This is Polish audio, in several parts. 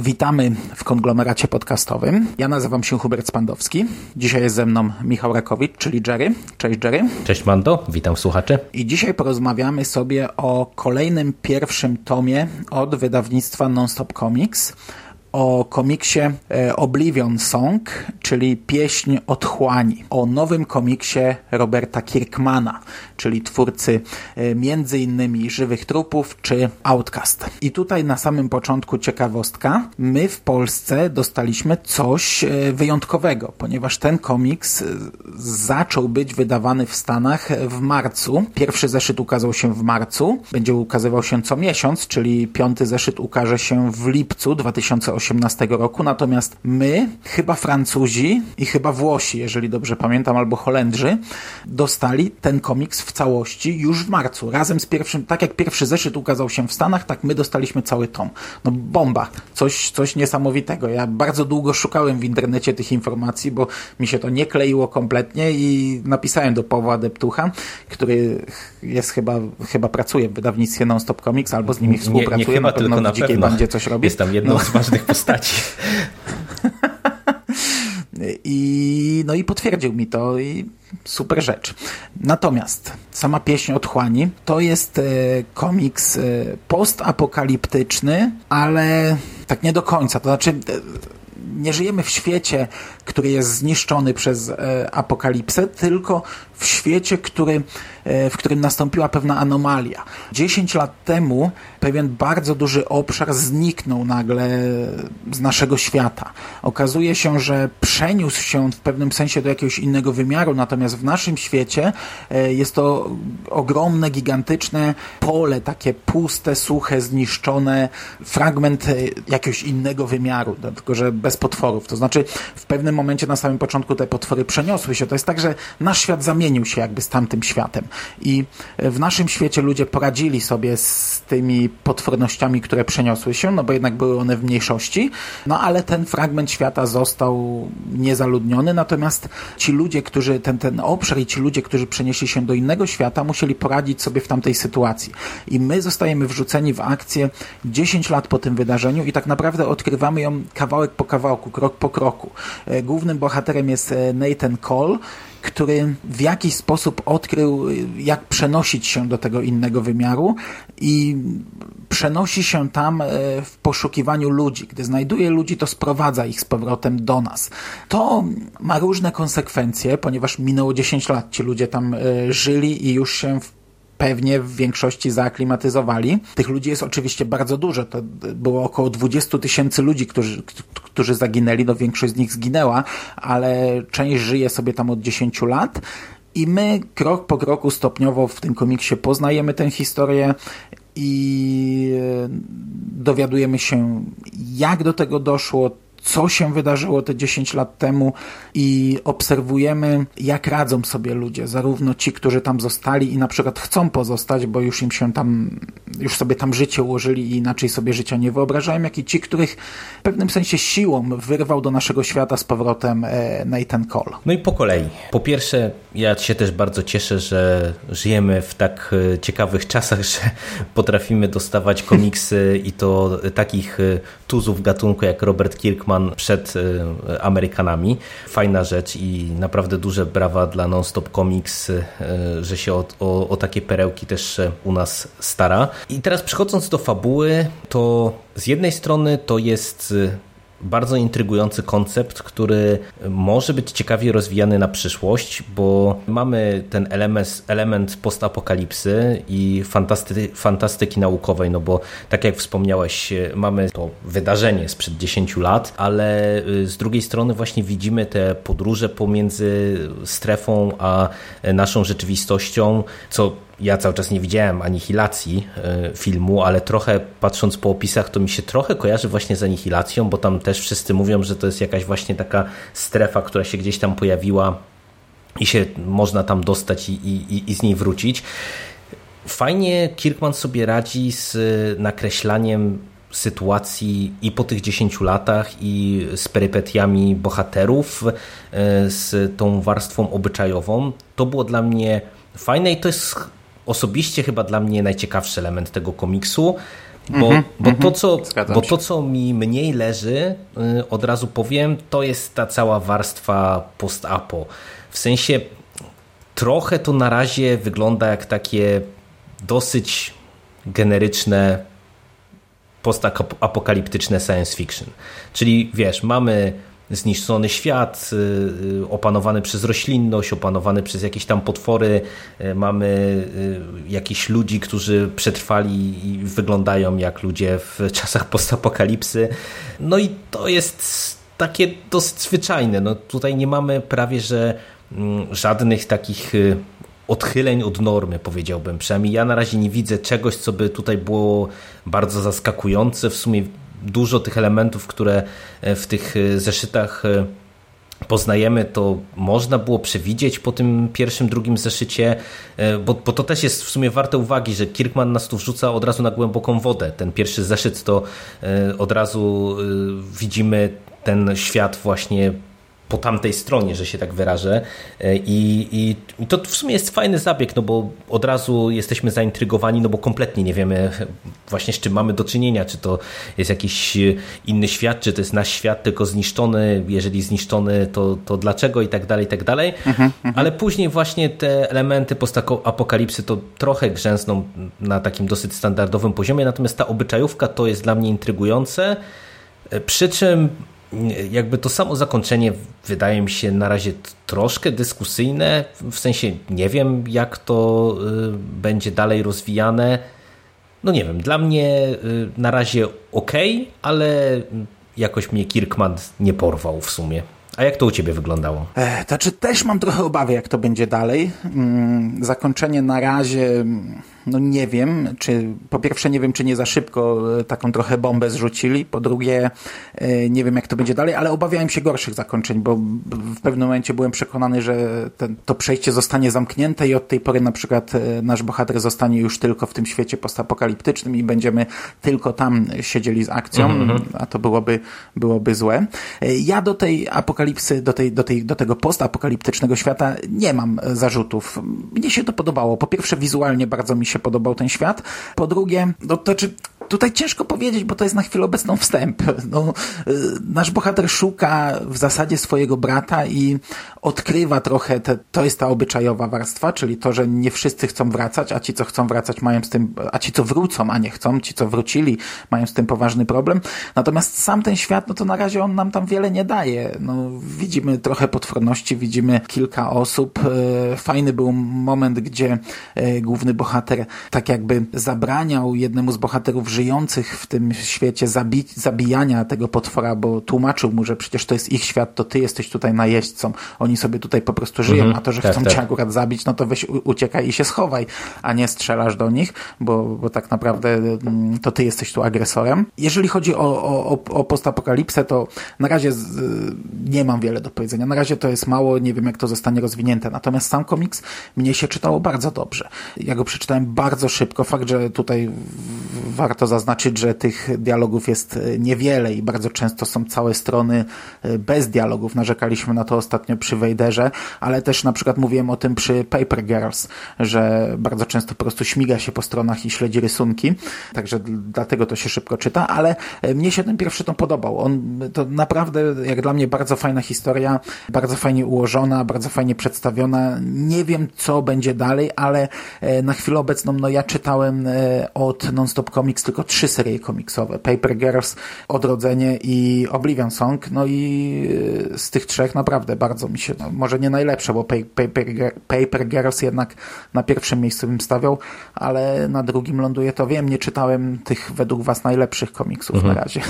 Witamy w konglomeracie podcastowym. Ja nazywam się Hubert Spandowski. Dzisiaj jest ze mną Michał Rakowicz, czyli Jerry. Cześć Jerry. Cześć Mando, witam słuchaczy. I dzisiaj porozmawiamy sobie o kolejnym pierwszym tomie od wydawnictwa Nonstop Comics o komiksie e, Oblivion Song, czyli Pieśń Otchłani, o nowym komiksie Roberta Kirkmana, czyli twórcy e, innymi Żywych Trupów czy Outcast. I tutaj na samym początku ciekawostka, my w Polsce dostaliśmy coś e, wyjątkowego, ponieważ ten komiks zaczął być wydawany w Stanach w marcu. Pierwszy zeszyt ukazał się w marcu, będzie ukazywał się co miesiąc, czyli piąty zeszyt ukaże się w lipcu 2018 2018 roku, natomiast my, chyba Francuzi i chyba Włosi, jeżeli dobrze pamiętam, albo Holendrzy, dostali ten komiks w całości już w marcu. Razem z pierwszym, tak jak pierwszy zeszyt ukazał się w Stanach, tak my dostaliśmy cały tom. No bomba, coś, coś niesamowitego. Ja bardzo długo szukałem w internecie tych informacji, bo mi się to nie kleiło kompletnie i napisałem do Pawła Deptucha, który jest chyba, chyba pracuje w wydawnictwie Nonstop Comics, albo z nimi współpracuje, nie, nie chyba, na pewno tylko w na Dzikiej pewno. Bandzie coś robi. Jest tam jedną no. z ważnych postaci. I, no i potwierdził mi to i super rzecz. Natomiast sama pieśń Otchłani to jest e, komiks e, postapokaliptyczny, ale tak nie do końca. To znaczy e, nie żyjemy w świecie, który jest zniszczony przez e, apokalipsę, tylko w świecie, który, e, w którym nastąpiła pewna anomalia. 10 lat temu pewien bardzo duży obszar zniknął nagle z naszego świata. Okazuje się, że przeniósł się w pewnym sensie do jakiegoś innego wymiaru, natomiast w naszym świecie e, jest to ogromne, gigantyczne pole, takie puste, suche, zniszczone, fragment jakiegoś innego wymiaru, tylko że bez potworów. To znaczy w pewnym momencie na samym początku te potwory przeniosły się. To jest tak, że nasz świat zamienił się jakby z tamtym światem. I w naszym świecie ludzie poradzili sobie z tymi potwornościami, które przeniosły się, no bo jednak były one w mniejszości, no ale ten fragment świata został niezaludniony, natomiast ci ludzie, którzy, ten, ten obszar i ci ludzie, którzy przenieśli się do innego świata, musieli poradzić sobie w tamtej sytuacji. I my zostajemy wrzuceni w akcję 10 lat po tym wydarzeniu i tak naprawdę odkrywamy ją kawałek po kawałku, krok po kroku. Głównym bohaterem jest Nathan Cole, który w jakiś sposób odkrył, jak przenosić się do tego innego wymiaru i przenosi się tam w poszukiwaniu ludzi. Gdy znajduje ludzi, to sprowadza ich z powrotem do nas. To ma różne konsekwencje, ponieważ minęło 10 lat. Ci ludzie tam żyli i już się w pewnie w większości zaaklimatyzowali. Tych ludzi jest oczywiście bardzo dużo. To było około 20 tysięcy ludzi, którzy, którzy zaginęli. No większość z nich zginęła, ale część żyje sobie tam od 10 lat. I my krok po kroku stopniowo w tym komiksie poznajemy tę historię i dowiadujemy się, jak do tego doszło, co się wydarzyło te 10 lat temu i obserwujemy, jak radzą sobie ludzie, zarówno ci, którzy tam zostali i na przykład chcą pozostać, bo już im się tam, już sobie tam życie ułożyli i inaczej sobie życia nie wyobrażają, jak i ci, których w pewnym sensie siłą wyrwał do naszego świata z powrotem Nathan Cole. No i po kolei. Po pierwsze, ja się też bardzo cieszę, że żyjemy w tak ciekawych czasach, że potrafimy dostawać komiksy i to takich tuzów gatunku jak Robert Kirkman przed Amerykanami. Fajna rzecz i naprawdę duże brawa dla Nonstop Comics, że się o, o, o takie perełki też u nas stara. I teraz przechodząc do fabuły, to z jednej strony to jest bardzo intrygujący koncept, który może być ciekawie rozwijany na przyszłość, bo mamy ten element, element postapokalipsy i fantasty, fantastyki naukowej, no bo tak jak wspomniałeś, mamy to wydarzenie sprzed 10 lat, ale z drugiej strony właśnie widzimy te podróże pomiędzy strefą a naszą rzeczywistością, co ja cały czas nie widziałem anihilacji e, filmu, ale trochę patrząc po opisach, to mi się trochę kojarzy właśnie z anihilacją, bo tam też wszyscy mówią, że to jest jakaś właśnie taka strefa, która się gdzieś tam pojawiła i się można tam dostać i, i, i z niej wrócić. Fajnie Kirkman sobie radzi z nakreślaniem sytuacji i po tych 10 latach i z perypetiami bohaterów, e, z tą warstwą obyczajową. To było dla mnie fajne i to jest osobiście chyba dla mnie najciekawszy element tego komiksu, bo, mm -hmm, bo, to, co, bo to, co mi mniej leży, e, od razu powiem, to jest ta cała warstwa post-apo. W sensie trochę to na razie wygląda jak takie dosyć generyczne postapokaliptyczne science fiction. Czyli wiesz, mamy zniszczony świat, y, y, opanowany przez roślinność, opanowany przez jakieś tam potwory, y, mamy jakichś ludzi, którzy przetrwali i wyglądają jak ludzie w czasach postapokalipsy. No i to jest takie dosyć zwyczajne. No tutaj nie mamy prawie, że mm, żadnych takich odchyleń od normy, powiedziałbym. Przynajmniej ja na razie nie widzę czegoś, co by tutaj było bardzo zaskakujące. W sumie dużo tych elementów, które e, w tych e, zeszytach e, poznajemy, to można było przewidzieć po tym pierwszym, drugim zeszycie, bo, bo, to też jest w sumie warte uwagi, że Kirkman nas tu wrzuca od razu na głęboką wodę. Ten pierwszy zeszyt to od razu widzimy ten świat właśnie po tamtej stronie, że się tak wyrażę. E, I, i, I, to w sumie jest fajny zabieg, no bo od razu jesteśmy zaintrygowani, no bo kompletnie nie wiemy właśnie z czym mamy do czynienia, czy to jest jakiś inny świat, czy to jest nasz świat, tylko zniszczony, jeżeli zniszczony, to, to dlaczego i tak dalej, i tak dalej. Mhm, mhm. Ale później właśnie te elementy postapokalipsy to trochę grzęzną na takim dosyć standardowym poziomie, natomiast ta obyczajówka to jest dla mnie intrygujące, e, przy czym jakby to samo zakończenie wydaje mi się na razie troszkę dyskusyjne, w sensie nie wiem jak to y, będzie dalej rozwijane. No nie wiem, dla mnie y, na razie ok, ale jakoś mnie Kirkman nie porwał w sumie. A jak to u Ciebie wyglądało? E, znaczy też mam trochę obawy, jak to będzie dalej. Mm, zakończenie na razie no nie wiem, czy po pierwsze nie wiem, czy nie za szybko e, taką trochę bombę zrzucili, po drugie e, nie wiem, jak to będzie dalej, ale obawiałem się gorszych zakończeń, bo w pewnym momencie byłem przekonany, że ten, to przejście zostanie zamknięte i od tej pory na przykład e, nasz bohater zostanie już tylko w tym świecie postapokaliptycznym i będziemy tylko tam siedzieli z akcją, mm -hmm. a to byłoby, byłoby złe. Ja do tej apokalipsy, do, tej, do, tej, do tego postapokaliptycznego świata nie mam zarzutów. Mnie się to podobało. Po pierwsze wizualnie bardzo mi się podobał ten świat. Po drugie, no to czy tutaj ciężko powiedzieć, bo to jest na chwilę obecną wstęp. No, y, nasz bohater szuka w zasadzie swojego brata i odkrywa trochę, te, to jest ta obyczajowa warstwa, czyli to, że nie wszyscy chcą wracać, a ci, co chcą wracać, mają z tym, a ci, co wrócą, a nie chcą, ci, co wrócili, mają z tym poważny problem. Natomiast sam ten świat, no to na razie on nam tam wiele nie daje. No, widzimy trochę potworności, widzimy kilka osób. Y, fajny był moment, gdzie y, główny bohater tak jakby zabraniał jednemu z bohaterów żyjących w tym świecie zabi zabijania tego potwora, bo tłumaczył mu, że przecież to jest ich świat, to ty jesteś tutaj najeźdźcą. Oni sobie tutaj po prostu żyją, mhm, a to, że tak, chcą tak. cię akurat zabić, no to weź uciekaj i się schowaj, a nie strzelasz do nich, bo, bo tak naprawdę mm, to ty jesteś tu agresorem. Jeżeli chodzi o, o, o postapokalipsę, to na razie z, nie mam wiele do powiedzenia. Na razie to jest mało, nie wiem jak to zostanie rozwinięte. Natomiast sam komiks mnie się czytało bardzo dobrze. Ja go przeczytałem bardzo szybko. Fakt, że tutaj warto zaznaczyć, że tych dialogów jest e, niewiele i bardzo często są całe strony e, bez dialogów. Narzekaliśmy na to ostatnio przy Wejderze, ale też na przykład mówiłem o tym przy Paper Girls, że bardzo często po prostu śmiga się po stronach i śledzi rysunki, także dlatego to się szybko czyta, ale e, mnie się ten pierwszy to podobał. On to naprawdę, jak dla mnie, bardzo fajna historia, bardzo fajnie ułożona, bardzo fajnie przedstawiona. Nie wiem, co będzie dalej, ale na chwilę obecną, no ja czytałem od Nonstop Comics tylko tylko trzy serie komiksowe. Paper Girls, Odrodzenie i Oblivion Song. No i y, z tych trzech naprawdę bardzo mi się, no, może nie najlepsze, bo Paper, Paper Girls jednak na pierwszym miejscu bym stawiał, ale na drugim ląduje to wiem, nie czytałem tych według was najlepszych komiksów mhm. na razie.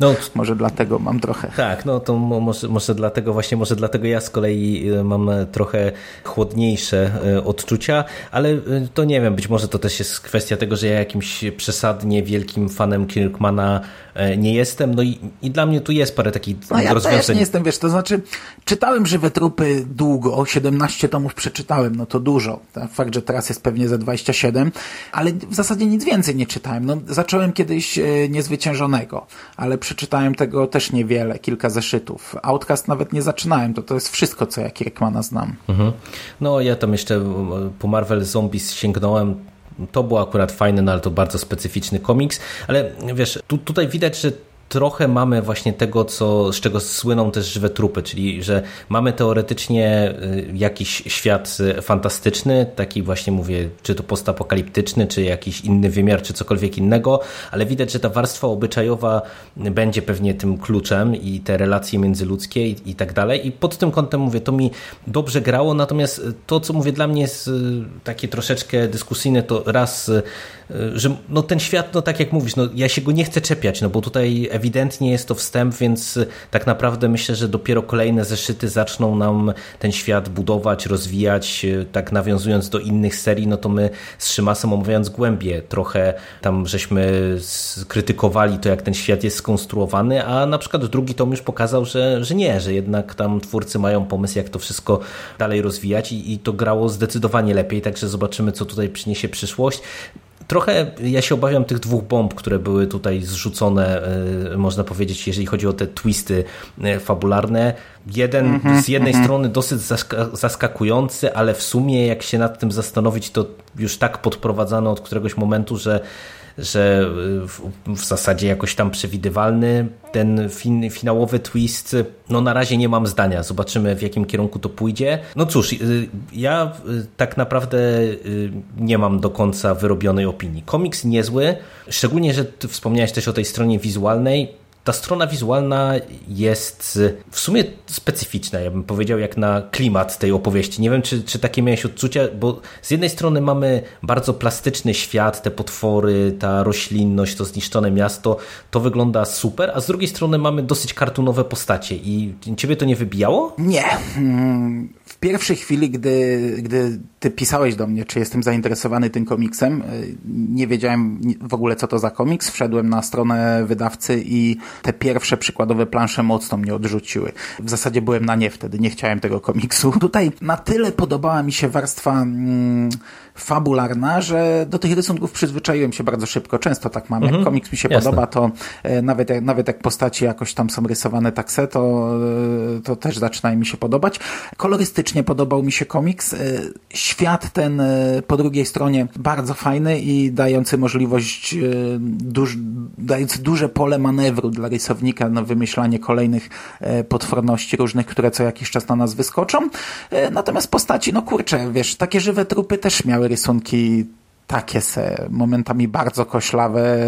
No, może dlatego mam trochę. Tak, no to może, może dlatego właśnie, może dlatego ja z kolei y, mam trochę chłodniejsze odczucia, ale to nie wiem, być może to też jest kwestia tego, że ja jakimś przesadnie wielkim fanem Kirkmana e, nie jestem, no i, i dla mnie tu jest parę takich no, ja rozwiązań. Ja też nie jestem, wiesz, to znaczy czytałem Żywe Trupy długo, 17 tomów przeczytałem, no to dużo. Fakt, że teraz jest pewnie ze 27, ale w zasadzie nic więcej nie czytałem. No, zacząłem kiedyś e, Niezwyciężonego, ale przeczytałem tego też niewiele, kilka zeszytów. Outcast nawet nie zaczynałem, to to jest wszystko, co ja Kirkmana znam. Mhm. No ja tam jeszcze po Marvel Zombies sięgnąłem to było akurat fajne, no ale to bardzo specyficzny komiks, ale wiesz, tu, tutaj widać, że trochę mamy właśnie tego, co, z czego słyną też żywe trupy, czyli że mamy teoretycznie y, jakiś świat y, fantastyczny, taki właśnie mówię, czy to postapokaliptyczny, czy jakiś inny wymiar, czy cokolwiek innego, ale widać, że ta warstwa obyczajowa będzie pewnie tym kluczem i te relacje międzyludzkie i, i tak dalej. I pod tym kątem mówię, to mi dobrze grało, natomiast to, co mówię, dla mnie jest y, takie troszeczkę dyskusyjne, to raz że no ten świat, no tak jak mówisz, no ja się go nie chcę czepiać, no bo tutaj ewidentnie jest to wstęp, więc tak naprawdę myślę, że dopiero kolejne zeszyty zaczną nam ten świat budować, rozwijać, tak nawiązując do innych serii, no to my z Szymasem omawiając głębie trochę tam żeśmy skrytykowali to, jak ten świat jest skonstruowany, a na przykład drugi tom już pokazał, że, że nie, że jednak tam twórcy mają pomysł, jak to wszystko dalej rozwijać i, i to grało zdecydowanie lepiej, także zobaczymy, co tutaj przyniesie przyszłość trochę ja się obawiam tych dwóch bomb, które były tutaj zrzucone, e, można powiedzieć, jeżeli chodzi o te twisty e, fabularne. Jeden mm -hmm, z jednej mm -hmm. strony dosyć zaskakujący, ale w sumie jak się nad tym zastanowić, to już tak podprowadzano od któregoś momentu, że że w, w, zasadzie jakoś tam przewidywalny. Ten fin, finałowy twist, no na razie nie mam zdania. Zobaczymy w jakim kierunku to pójdzie. No cóż, y, ja y, tak naprawdę y, nie mam do końca wyrobionej opinii. Komiks niezły, szczególnie, że wspomniałeś też o tej stronie wizualnej ta strona wizualna jest w sumie specyficzna, ja bym powiedział, jak na klimat tej opowieści. Nie wiem, czy, czy takie miałeś odczucia, bo z jednej strony mamy bardzo plastyczny świat, te potwory, ta roślinność, to zniszczone miasto, to wygląda super, a z drugiej strony mamy dosyć kartunowe postacie i ciebie to nie wybijało? Nie. Pierwszej chwili, gdy, gdy ty pisałeś do mnie, czy jestem zainteresowany tym komiksem, y, nie wiedziałem w ogóle, co to za komiks. Wszedłem na stronę wydawcy i te pierwsze przykładowe plansze mocno mnie odrzuciły. W zasadzie byłem na nie wtedy, nie chciałem tego komiksu. Tutaj na tyle podobała mi się warstwa mm, fabularna, że do tych rysunków przyzwyczaiłem się bardzo szybko. Często tak mam. Jak mhm. komiks mi się Jasne. podoba, to e, nawet, jak, nawet jak postaci jakoś tam są rysowane tak se, to, e, to też zaczynają mi się podobać. Kolorystycznie podobał mi się komiks. E, świat ten po drugiej stronie bardzo fajny i dający możliwość, duż, dający duże pole manewru dla rysownika na wymyślanie kolejnych potworności różnych, które co jakiś czas na nas wyskoczą. Natomiast postaci, no kurczę, wiesz, takie żywe trupy też miały rysunki takie se, momentami bardzo koślawe,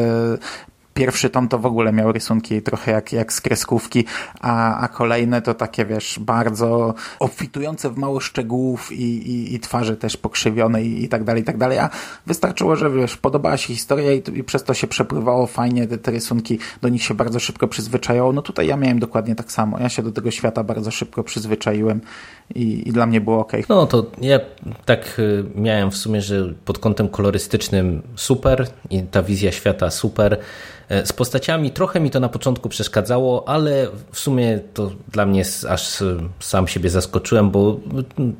Pierwszy tom to w ogóle miał rysunki trochę jak, jak z kreskówki, a, a kolejne to takie, wiesz, bardzo obfitujące w mało szczegółów i, i, i twarze też pokrzywione i, i tak dalej, i tak dalej. A wystarczyło, że wiesz, podobała się historia i, i przez to się przepływało fajnie, te, te rysunki do nich się bardzo szybko przyzwyczajało. No tutaj ja miałem dokładnie tak samo. Ja się do tego świata bardzo szybko przyzwyczaiłem i, i dla mnie było ok. No to ja tak y, miałem w sumie, że pod kątem kolorystycznym super i ta wizja świata super. E, z postaciami trochę mi to na początku przeszkadzało, ale w sumie to dla mnie aż e, sam siebie zaskoczyłem, bo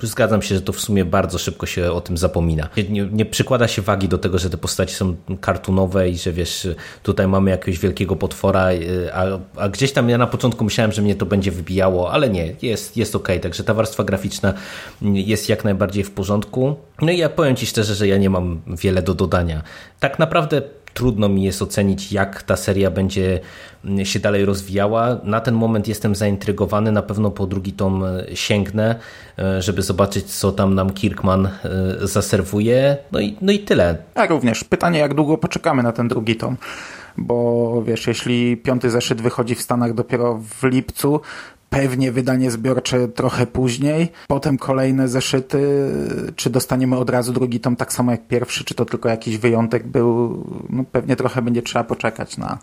zgadzam się, że to w sumie bardzo szybko się o tym zapomina. Nie, nie przykłada się wagi do tego, że te postaci są kartunowe i że wiesz, tutaj mamy jakiegoś wielkiego potwora, a, a gdzieś tam ja na początku myślałem, że mnie to będzie wybijało, ale nie, jest, jest ok, także ta warstwa graficzna jest jak najbardziej w porządku. No i ja powiem Ci szczerze, że ja nie mam wiele do dodania. Tak naprawdę trudno mi jest ocenić, jak ta seria będzie się dalej rozwijała. Na ten moment jestem zaintrygowany, na pewno po drugi tom sięgnę, e, żeby zobaczyć, co tam nam Kirkman e, zaserwuje. No i, no i tyle. A również pytanie, jak długo poczekamy na ten drugi tom. Bo wiesz, jeśli piąty zeszyt wychodzi w Stanach dopiero w lipcu, pewnie wydanie zbiorcze trochę później, potem kolejne zeszyty, czy dostaniemy od razu drugi tom tak samo jak pierwszy, czy to tylko jakiś wyjątek był, no pewnie trochę będzie trzeba poczekać na,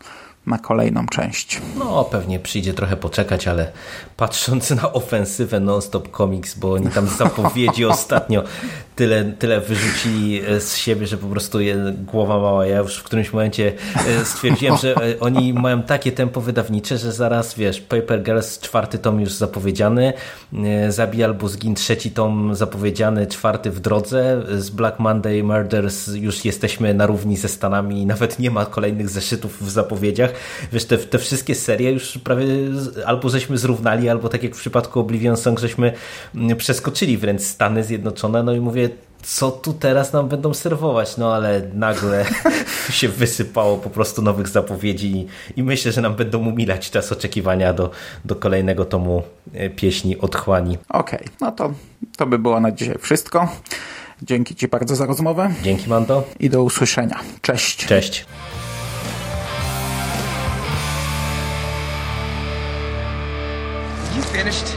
na kolejną część. No, pewnie przyjdzie trochę poczekać, ale patrząc na ofensywę Non-Stop Comics, bo oni tam zapowiedzi ostatnio tyle, tyle wyrzucili e, z siebie, że po prostu głowa mała. Ja już w którymś momencie e, stwierdziłem, że e, oni mają takie tempo wydawnicze, że zaraz, wiesz, Paper Girls czwarty tom już zapowiedziany, Zabij albo zgin trzeci tom zapowiedziany, czwarty w drodze, z Black Monday Murders już jesteśmy na równi ze Stanami i nawet nie ma kolejnych zeszytów w zapowiedziach. Wiesz, te, te wszystkie serie już prawie albo żeśmy zrównali, albo tak jak w przypadku Oblivion Song, żeśmy mm, przeskoczyli wręcz Stany Zjednoczone, no i mówię, co tu teraz nam będą serwować, no ale nagle się wysypało po prostu nowych zapowiedzi i myślę, że nam będą umilać czas oczekiwania do, do kolejnego tomu e, pieśni Otchłani. Okej, okay, no to, to by było na dzisiaj wszystko. Dzięki Ci bardzo za rozmowę. Dzięki Mando. I do usłyszenia. Cześć. Cześć. You finished?